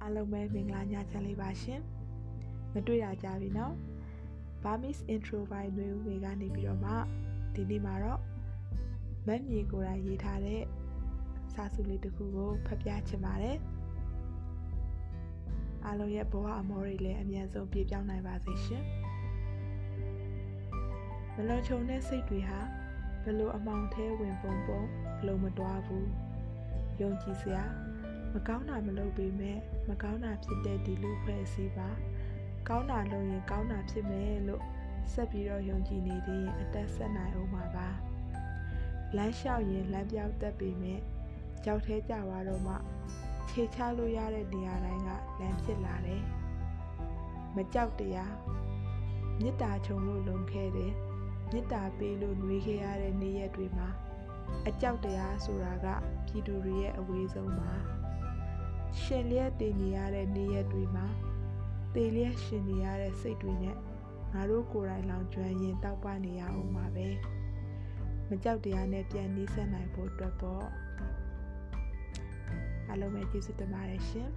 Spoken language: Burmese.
အားလုံးပဲမင်္ဂလာညချမ်းလေးပါရှင်မတွေ့ရကြပြီနော် Burmese intro by ຫນွေဦးမေကနေပြီးတော့မှဒီနေ့မှာတော့မတ်မြေကိုယ်တိုင်ရေးထားတဲ့စာစုလေးတစ်ခုကိုဖတ်ပြချင်ပါတယ်အားလုံးရဲ့ဘဝအမောတွေလည်းအမြန်ဆုံးပြည့်ပြောင်းနိုင်ပါစေရှင်မလွန်ချုံတဲ့စိတ်တွေဟာဘလို့အမောင်ထဲဝင်ပုံပုံဘလို့မတွားဘူး ယုံကြည်စရာမကောင်းတာမလုပ်ပေမဲ့မကောင်းတာဖြစ်တဲ့ဒီလူဖွဲ့အစည်းပါကောင်းတာလုပ်ရင်ကောင်းတာဖြစ်မယ်လို့ဆက်ပြီးတော့ယုံကြည်နေသေးရင်အသက်ဆက်နိုင်အောင်ပါပါလမ်းလျှောက်ရင်လမ်းပြောက်တက်ပေမဲ့ကြောက်သေးကြသွားတော့မှခြေချလို့ရတဲ့နေရာတိုင်းကလမ်းဖြစ်လာတယ်မကြောက်တရားမေတ္တာချုံလို့လုံခဲ့တယ်မေတ္တာပေးလို့နှွေးခဲ့ရတဲ့နေ့ရက်တွေမှာ အကြောက်တရားဆိုတာကပြည်သူတွေရဲ့အဝေးဆုံးပါရှင်လျက်တည်နေရတဲ့နေ့ရက်တွေမှာတည်လျက်ရှင်နေရတဲ့စိတ်တွေနဲ့ငါတို့ကိုယ်တိုင်လောင်ကျွမ်းရင်တောက်ပနေရအောင်ပါပဲမကြောက်တရားနဲ့ပြန်နှီးဆက်နိုင်ဖို့အတွက်ပေါ့အားလုံးပဲကျေးဇူးတင်ပါတယ်ရှင်